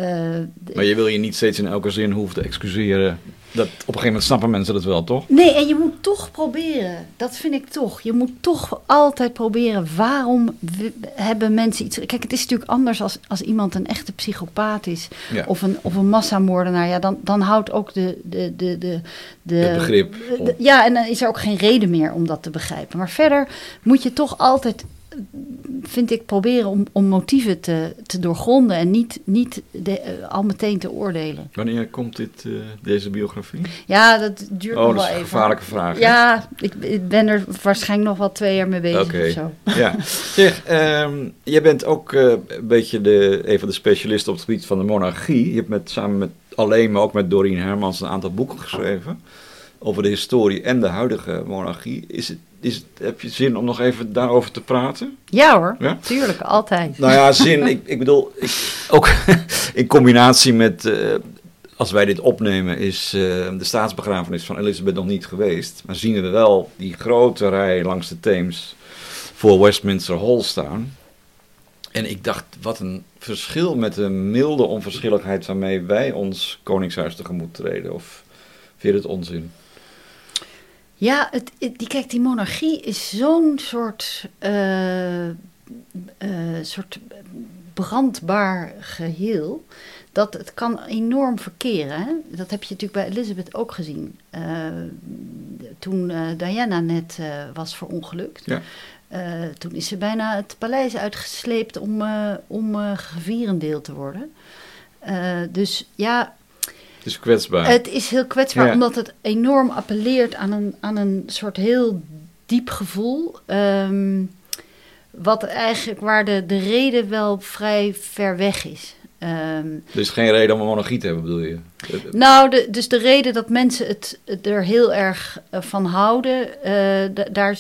maar je wil je niet steeds in elke zin hoeven te excuseren dat, op een gegeven moment snappen mensen dat wel, toch? Nee, en je moet toch proberen. Dat vind ik toch. Je moet toch altijd proberen. Waarom hebben mensen iets... Kijk, het is natuurlijk anders als, als iemand een echte psychopaat is. Ja. Of, een, of een massamoordenaar. Ja, dan, dan houdt ook de... de, de, de, de het begrip. De, ja, en dan is er ook geen reden meer om dat te begrijpen. Maar verder moet je toch altijd vind ik, proberen om, om motieven te, te doorgronden en niet, niet de, uh, al meteen te oordelen. Wanneer komt dit, uh, deze biografie? Ja, dat duurt oh, nog wel even. een gevaarlijke vraag. Ja, ik, ik, ben er waarschijnlijk nog wel twee jaar mee bezig okay. of zo. Ja, zeg, um, jij bent ook uh, een beetje de, een van de specialisten op het gebied van de monarchie. Je hebt met, samen met alleen, maar ook met Doreen Hermans een aantal boeken geschreven over de historie en de huidige monarchie. Is het, is heb je zin om nog even daarover te praten? Ja hoor, ja? tuurlijk, altijd. Nou ja, zin, ik, ik bedoel, ik, ook in combinatie met, uh, als wij dit opnemen, is uh, de staatsbegrafenis van Elizabeth nog niet geweest. Maar zien we wel die grote rij langs de Theems voor Westminster Hall staan. En ik dacht, wat een verschil met de milde onverschilligheid waarmee wij ons Koningshuis tegemoet treden. Of vind je het onzin? Ja, het, die, kijk, die monarchie is zo'n soort, uh, uh, soort brandbaar geheel. Dat het kan enorm verkeren. Hè? Dat heb je natuurlijk bij Elizabeth ook gezien. Uh, toen Diana net was verongelukt. Ja. toen is ze bijna het paleis uitgesleept om, om gevierendeel te worden. dus ja, het is kwetsbaar. Het is heel kwetsbaar, ja. omdat het enorm appelleert aan een, aan een soort heel diep gevoel. Um, wat eigenlijk waar de, de reden wel vrij ver weg is. Um, er is geen reden om een monarchie te hebben, bedoel je? Nou, de, dus de reden dat mensen het, het er heel erg uh, van houden, uh, daar,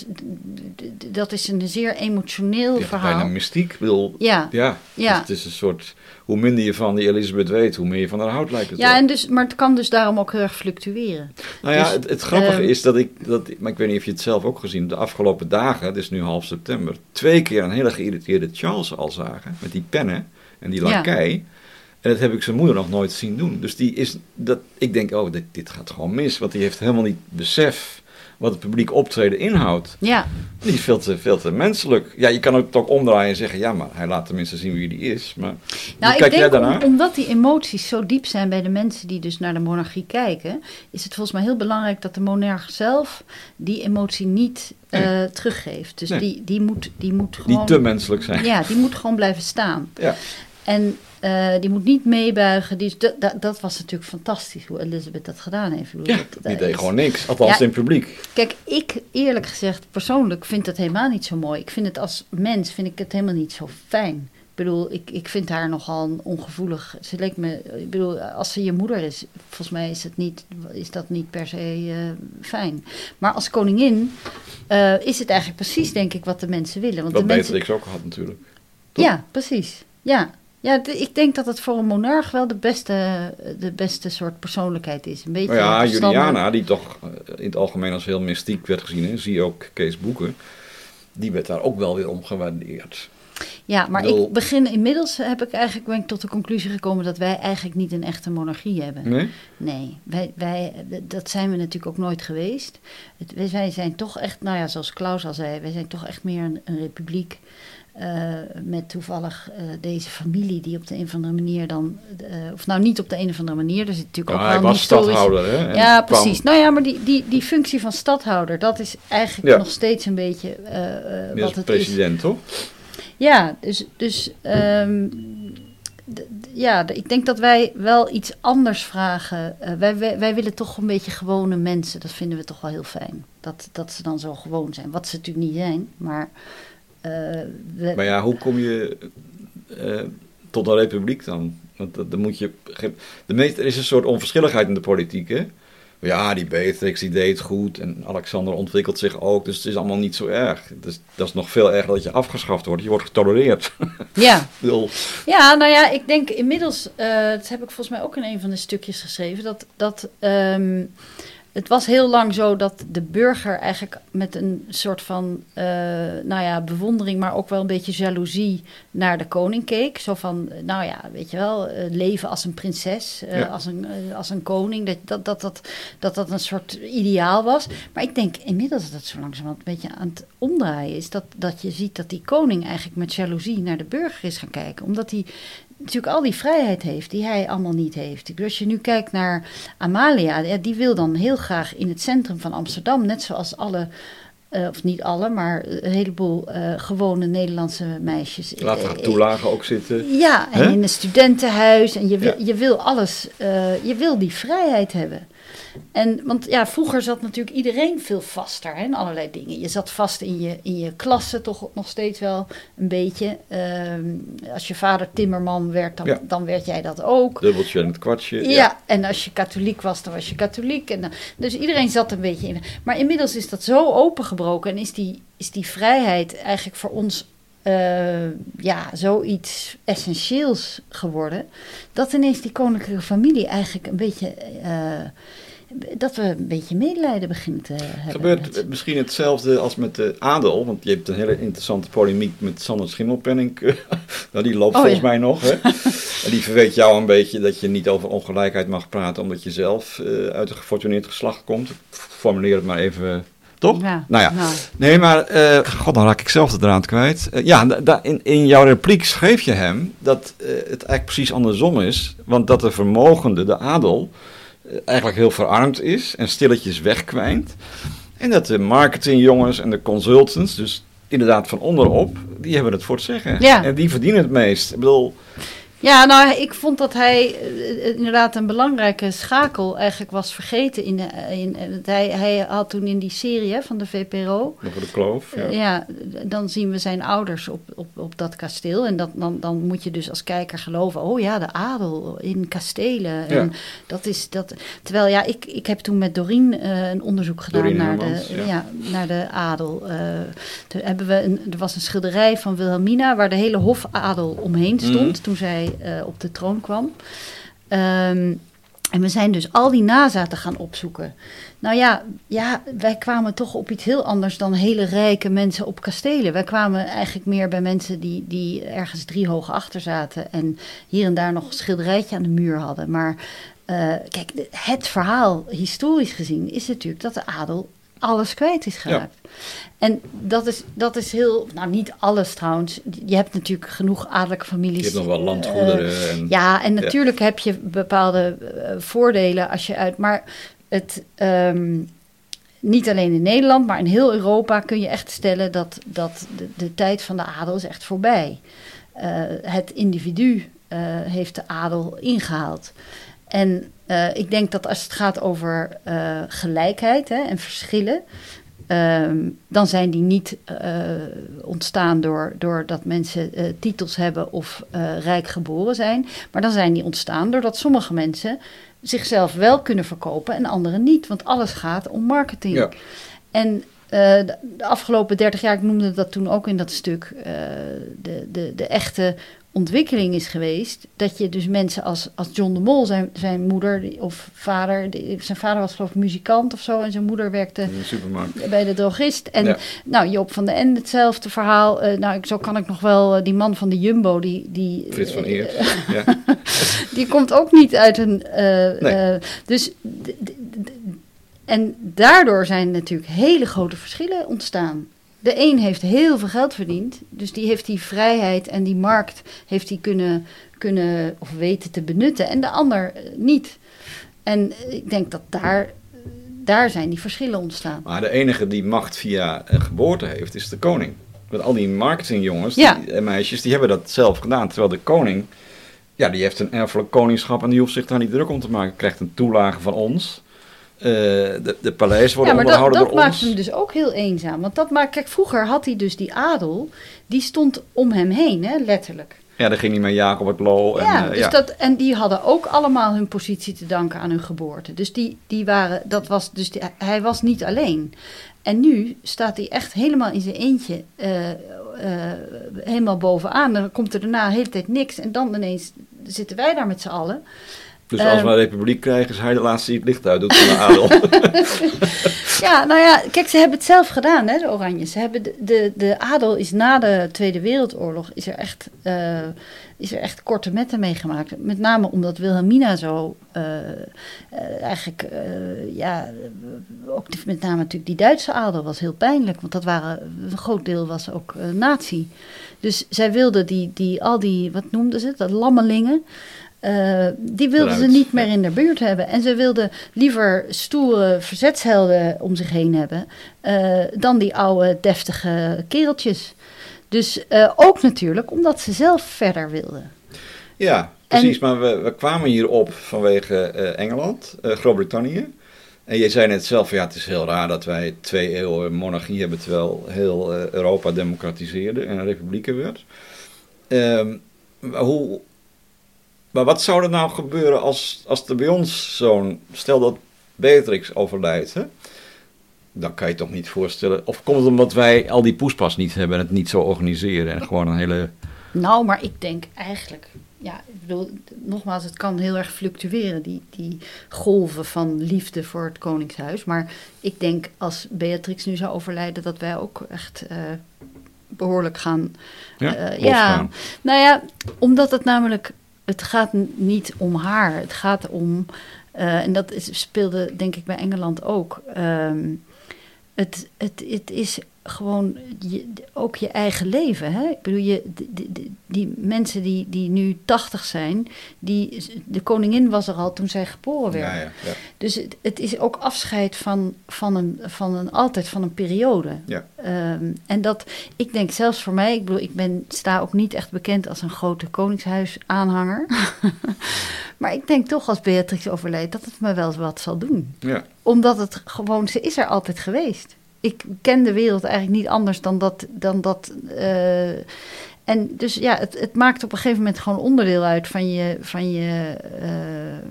dat is een zeer emotioneel ja, verhaal. Bijna mystiek, bedoel. Ja. ja. ja. Dus het is een soort. Hoe minder je van die Elizabeth weet, hoe meer je van haar houdt, lijkt het Ja, wel. en dus, maar het kan dus daarom ook heel erg fluctueren. Nou ja, dus, het, het grappige uh, is dat ik, dat, maar ik weet niet of je het zelf ook gezien de afgelopen dagen, het is nu half september, twee keer een hele geïrriteerde Charles al zagen, met die pennen en die lakij. Ja. En dat heb ik zijn moeder nog nooit zien doen. Dus die is, dat, ik denk, oh, dit, dit gaat gewoon mis. Want die heeft helemaal niet besef wat het publiek optreden inhoudt. Ja. Die is veel te, veel te menselijk. Ja, je kan het ook omdraaien en zeggen, ja, maar hij laat tenminste zien wie die is. Maar nou, kijk ik denk om, omdat die emoties zo diep zijn bij de mensen die dus naar de monarchie kijken, is het volgens mij heel belangrijk dat de monarch zelf die emotie niet nee. uh, teruggeeft. Dus nee. die, die, moet, die moet gewoon... Die te menselijk zijn. Ja, die moet gewoon blijven staan. Ja. En uh, die moet niet meebuigen. Die, dat, dat, was natuurlijk fantastisch hoe Elizabeth dat gedaan heeft. Ja, dat, die deed is, gewoon niks. Althans ja, in het publiek. Kijk, ik eerlijk gezegd persoonlijk vind dat helemaal niet zo mooi. Ik vind het als mens vind ik het helemaal niet zo fijn. Ik bedoel, ik, ik vind haar nogal ongevoelig. Ze leek me, ik bedoel, als ze je moeder is, volgens mij is, het niet, is dat niet per se uh, fijn. Maar als koningin uh, is het eigenlijk precies, denk ik, wat de mensen willen. Want wat de mensen... Ook had natuurlijk. Toch? Ja, precies. Ja, Ja, de- ik denk dat het voor een monarch wel de beste, de beste soort persoonlijkheid is. Een beetje Nou ja. Juliana, die toch eh, in het algemeen als heel mystiek werd gezien, hè, zie je ook Kees Boeken, die werd daar ook wel weer om gewaardeerd. Ja, maar ik begin inmiddels heb ik eigenlijk ben ik tot de conclusie gekomen dat wij eigenlijk niet een echte monarchie hebben. Nee? Nee, wij, wij, dat zijn we natuurlijk ook nooit geweest. Het, wij- wij zijn toch echt, nou ja, zoals Klaus al zei, wij zijn toch echt meer een, een republiek. Eh, met toevallig eh, deze familie die op de een of andere manier dan, eh, of nou niet op de een of andere manier, er zit natuurlijk Ja, ook hij wel een was historisch- stadhouder, hè? Ja, kwam- precies. Nou ja, maar die, die, die functie van stadhouder, dat is eigenlijk Ja. nog steeds een beetje wat het is. president, toch? Ja, dus, dus ehm, ja, ik denk dat wij wel iets anders vragen. Wij, wij, wij willen toch een beetje gewone mensen. Dat vinden we toch wel heel fijn. Dat, dat ze dan zo gewoon zijn. Wat ze natuurlijk niet zijn, maar... eh, we- Maar ja, hoe kom je eh, tot een republiek dan? Want dat- dan moet je. De meeste, er is een soort onverschilligheid in de politiek, hè? Ja, die Beatrix die deed goed en Alexander ontwikkelt zich ook, dus het is allemaal niet zo erg. Dus, dat is nog veel erger dat je afgeschaft wordt. Je wordt getolereerd. ja. Ja, nou ja, ik denk inmiddels, eh, dat heb ik volgens mij ook in een van de stukjes geschreven, dat, dat ehm, het was heel lang zo dat de burger eigenlijk met een soort van, eh, nou ja, bewondering, maar ook wel een beetje jaloezie naar de koning keek. Zo van, nou ja, weet je wel, eh, leven als een prinses, eh, Ja. als, een, als een koning, dat dat, dat, dat, dat dat een soort ideaal was. Maar ik denk inmiddels dat het zo langzamerhand een beetje aan het omdraaien is, dat, dat je ziet dat die koning eigenlijk met jaloezie naar de burger is gaan kijken. Omdat hij natuurlijk al die vrijheid heeft die hij allemaal niet heeft. Bedoel, Als je nu kijkt naar Amalia, die wil dan heel graag in het centrum van Amsterdam, net zoals alle, eh, of niet alle, maar een heleboel eh, gewone Nederlandse meisjes. laat Eh, haar toelagen ook zitten. ja, en in een studentenhuis. En je wil, Ja. je wil alles, eh, je wil die vrijheid hebben. En, want ja, vroeger zat natuurlijk iedereen veel vaster hè, in allerlei dingen. Je zat vast in je, in je klasse toch nog steeds wel een beetje. Ehm, als je vader timmerman werd, dan, Ja. dan werd jij dat ook. Dubbeltje en het kwartje. Ja. en als je katholiek was, dan was je katholiek. En dan, dus iedereen zat een beetje in. Maar inmiddels is dat zo opengebroken en is die, is die vrijheid eigenlijk voor ons eh, ja, zoiets essentieels geworden. Dat ineens die koninklijke familie eigenlijk een beetje. eh, dat we een beetje medelijden beginnen te hebben. Gebeurt met- misschien hetzelfde als met de adel, want je hebt een hele interessante polemiek met Sander Schimmelpenning. nou, die loopt Oh, volgens ja. mij nog. Hè? en die verweet jou een beetje dat je niet over ongelijkheid mag praten, omdat je zelf eh, uit een gefortuneerd geslacht komt. Ik formuleer het maar even, toch? Ja, Nou ja, nou. nee, maar eh, god, dan raak ik zelf de draad kwijt. Eh, ja, in, in jouw repliek schreef je hem dat eh, het eigenlijk precies andersom is, want dat de vermogende, de adel, eigenlijk heel verarmd is en stilletjes wegkwijnt. En dat de marketingjongens en de consultants, dus inderdaad van onderop, die hebben het voor het zeggen. Ja. En die verdienen het meest. Ik bedoel, Ja, nou, ik vond dat hij eh, eh, inderdaad een belangrijke schakel eigenlijk was vergeten. In, de- in, eh, hij, hij had toen in die serie hè, van de VPRO. over de kloof. Ja. eh, Ja, dan zien we zijn ouders op, op, op dat kasteel. En dat, dan, dan moet je dus als kijker geloven: oh ja, de adel in kastelen. En Ja. dat is dat. Terwijl ja, ik, ik heb toen met Doreen eh, een onderzoek gedaan Doreen naar, de, ja. ja. naar de adel. Eh, toen hebben we een, er was een schilderij van Wilhelmina waar de hele hofadel omheen stond Mhm. toen zij eh, op de troon kwam. Ehm, en we zijn dus al die nazaten gaan opzoeken. Nou ja, ja, wij kwamen toch op iets heel anders dan hele rijke mensen op kastelen. Wij kwamen eigenlijk meer bij mensen die, die ergens drie hoog achter zaten en hier en daar nog een schilderijtje aan de muur hadden. Maar eh, kijk, het verhaal, historisch gezien, is natuurlijk dat de adel alles kwijt is geraakt. En dat is, dat is heel, nou niet alles trouwens. Je hebt natuurlijk genoeg adellijke families. Je hebt nog wel eh, landgoederen. en, ja, en natuurlijk heb je bepaalde eh, voordelen als je uit. Maar het, ehm, niet alleen in Nederland, maar in heel Europa kun je echt stellen dat, dat de, de tijd van de adel is echt voorbij. Eh, het individu eh, heeft de adel ingehaald. En eh, ik denk dat als het gaat over eh, gelijkheid hè, en verschillen. ehm, dan zijn die niet eh, ontstaan door, doordat mensen eh, titels hebben of rijk geboren zijn. Maar dan zijn die ontstaan doordat sommige mensen zichzelf wel kunnen verkopen en anderen niet. Want alles gaat om marketing. Ja. En de, de afgelopen 30 jaar, ik noemde dat toen ook in dat stuk, de, de, de echte ontwikkeling is geweest dat je dus mensen als, als John de Mol, zijn, zijn moeder of vader, zijn vader was geloof ik muzikant of zo en zijn moeder werkte In de supermarkt. bij de drogist. En Ja. nou, Joop van den Ende hetzelfde verhaal. Eh, nou, zo kan ik nog wel, eh, die man van de Jumbo, die... die Frits van eh, Eert. Ja. die komt ook niet uit een. Nee. dus. en daardoor zijn natuurlijk hele grote verschillen ontstaan. De een heeft heel veel geld verdiend, dus die heeft die vrijheid en die markt heeft die kunnen, kunnen of weten te benutten, en de ander eh, niet. En ik denk dat daar, daar zijn die verschillen ontstaan. Maar de enige die macht via een geboorte heeft, is de koning. Want al die marketingjongens Ja. die, en meisjes, die hebben dat zelf gedaan. Terwijl de koning, ja, die heeft een erfelijk koningschap en die hoeft zich daar niet druk om te maken. Krijgt een toelage van ons. Eh, de, de paleis worden Ja, maar dat, onderhouden dat door maakt ons. hem dus ook heel eenzaam. Want dat maakt, kijk, vroeger had hij dus die adel, die stond om hem heen, hè, letterlijk. Ja, daar ging hij met Jacob het Lo. En, ja, eh, dus ja. Dat, en die hadden ook allemaal hun positie te danken aan hun geboorte. Dus die, die waren, dat was, dus die- hij was niet alleen. En nu staat hij echt helemaal in zijn eentje, eh, helemaal bovenaan. Dan komt er daarna de hele tijd niks. En dan ineens zitten wij daar met z'n allen. Dus als Ehm. we een republiek krijgen, is hij de laatste die het licht uit doet van de adel. Ja, nou ja, kijk, ze hebben het zelf gedaan, hè, de Oranje. Ze hebben de, de, de adel is na de Tweede Wereldoorlog is er echt, eh, is er echt korte metten meegemaakt. Met name omdat Wilhelmina zo eh, eh, eigenlijk, ja, ook met name natuurlijk die Duitse adel was heel pijnlijk. Want dat waren, een groot deel was ook nazi. Dus zij wilden die, die, al die, wat noemden ze het, dat lammelingen. Eh, die wilden ze niet meer in de buurt hebben. En ze wilden liever stoere verzetshelden om zich heen hebben. eh, dan die oude, deftige kereltjes. Dus eh, ook natuurlijk omdat ze zelf verder wilden. Ja, precies. Maar we, we kwamen hierop vanwege Engeland, Groot-Brittannië. En je zei net zelf, ja, het is heel raar dat wij twee eeuwen monarchie hebben, terwijl heel Europa democratiseerde en een republieken werd. Ehm, hoe, maar wat zou er nou gebeuren als, als er bij ons zo'n, stel dat Beatrix overlijdt, hè? dan kan je toch niet voorstellen, of komt het omdat wij al die poespas niet hebben en het niet zo organiseren en gewoon een hele... Nou, maar ik denk eigenlijk, ja, ik bedoel, nogmaals, het kan heel erg fluctueren, die, die golven van liefde voor het Koningshuis. Maar ik denk als Beatrix nu zou overlijden, dat wij ook echt eh, behoorlijk gaan. Ja, eh, ja, nou ja, omdat het namelijk, het gaat niet om haar, het gaat om, eh, en dat is, speelde denk ik bij Engeland ook. ehm, het, het, het is gewoon je, ook je eigen leven. Hè? Ik bedoel, je, die, die, die mensen die, die nu 80 zijn, die, de koningin was er al toen zij geboren werd. Ja, ja, ja. Dus het, het is ook afscheid van, van, een, van een, altijd van een periode. Ehm, en dat, ik denk zelfs voor mij, ik bedoel, ik ben, sta ook niet echt bekend als een grote koningshuis-aanhanger. maar ik denk toch als Beatrix overlijdt dat het me wel wat zal doen ja. omdat het gewoon, ze is er altijd geweest. Ik ken de wereld eigenlijk niet anders dan dat. Dan dat eh, en dus ja, het, het maakt op een gegeven moment gewoon onderdeel uit van je, van je, eh,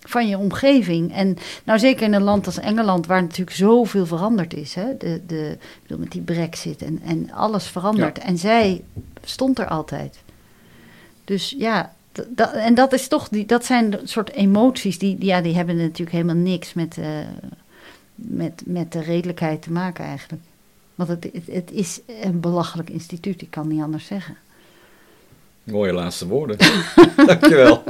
van je omgeving. En nou zeker in een land als Engeland, waar natuurlijk zoveel veranderd is. Hè? De, de, ik bedoel, met die brexit en, en alles verandert. En zij stond er altijd. Dus ja, en dat is toch, die, dat zijn soort emoties die, die- ja, die hebben natuurlijk helemaal niks met, eh, met, met de redelijkheid te maken eigenlijk. Want het, het, het is een belachelijk instituut, ik kan niet anders zeggen. Mooie laatste woorden. Dankjewel.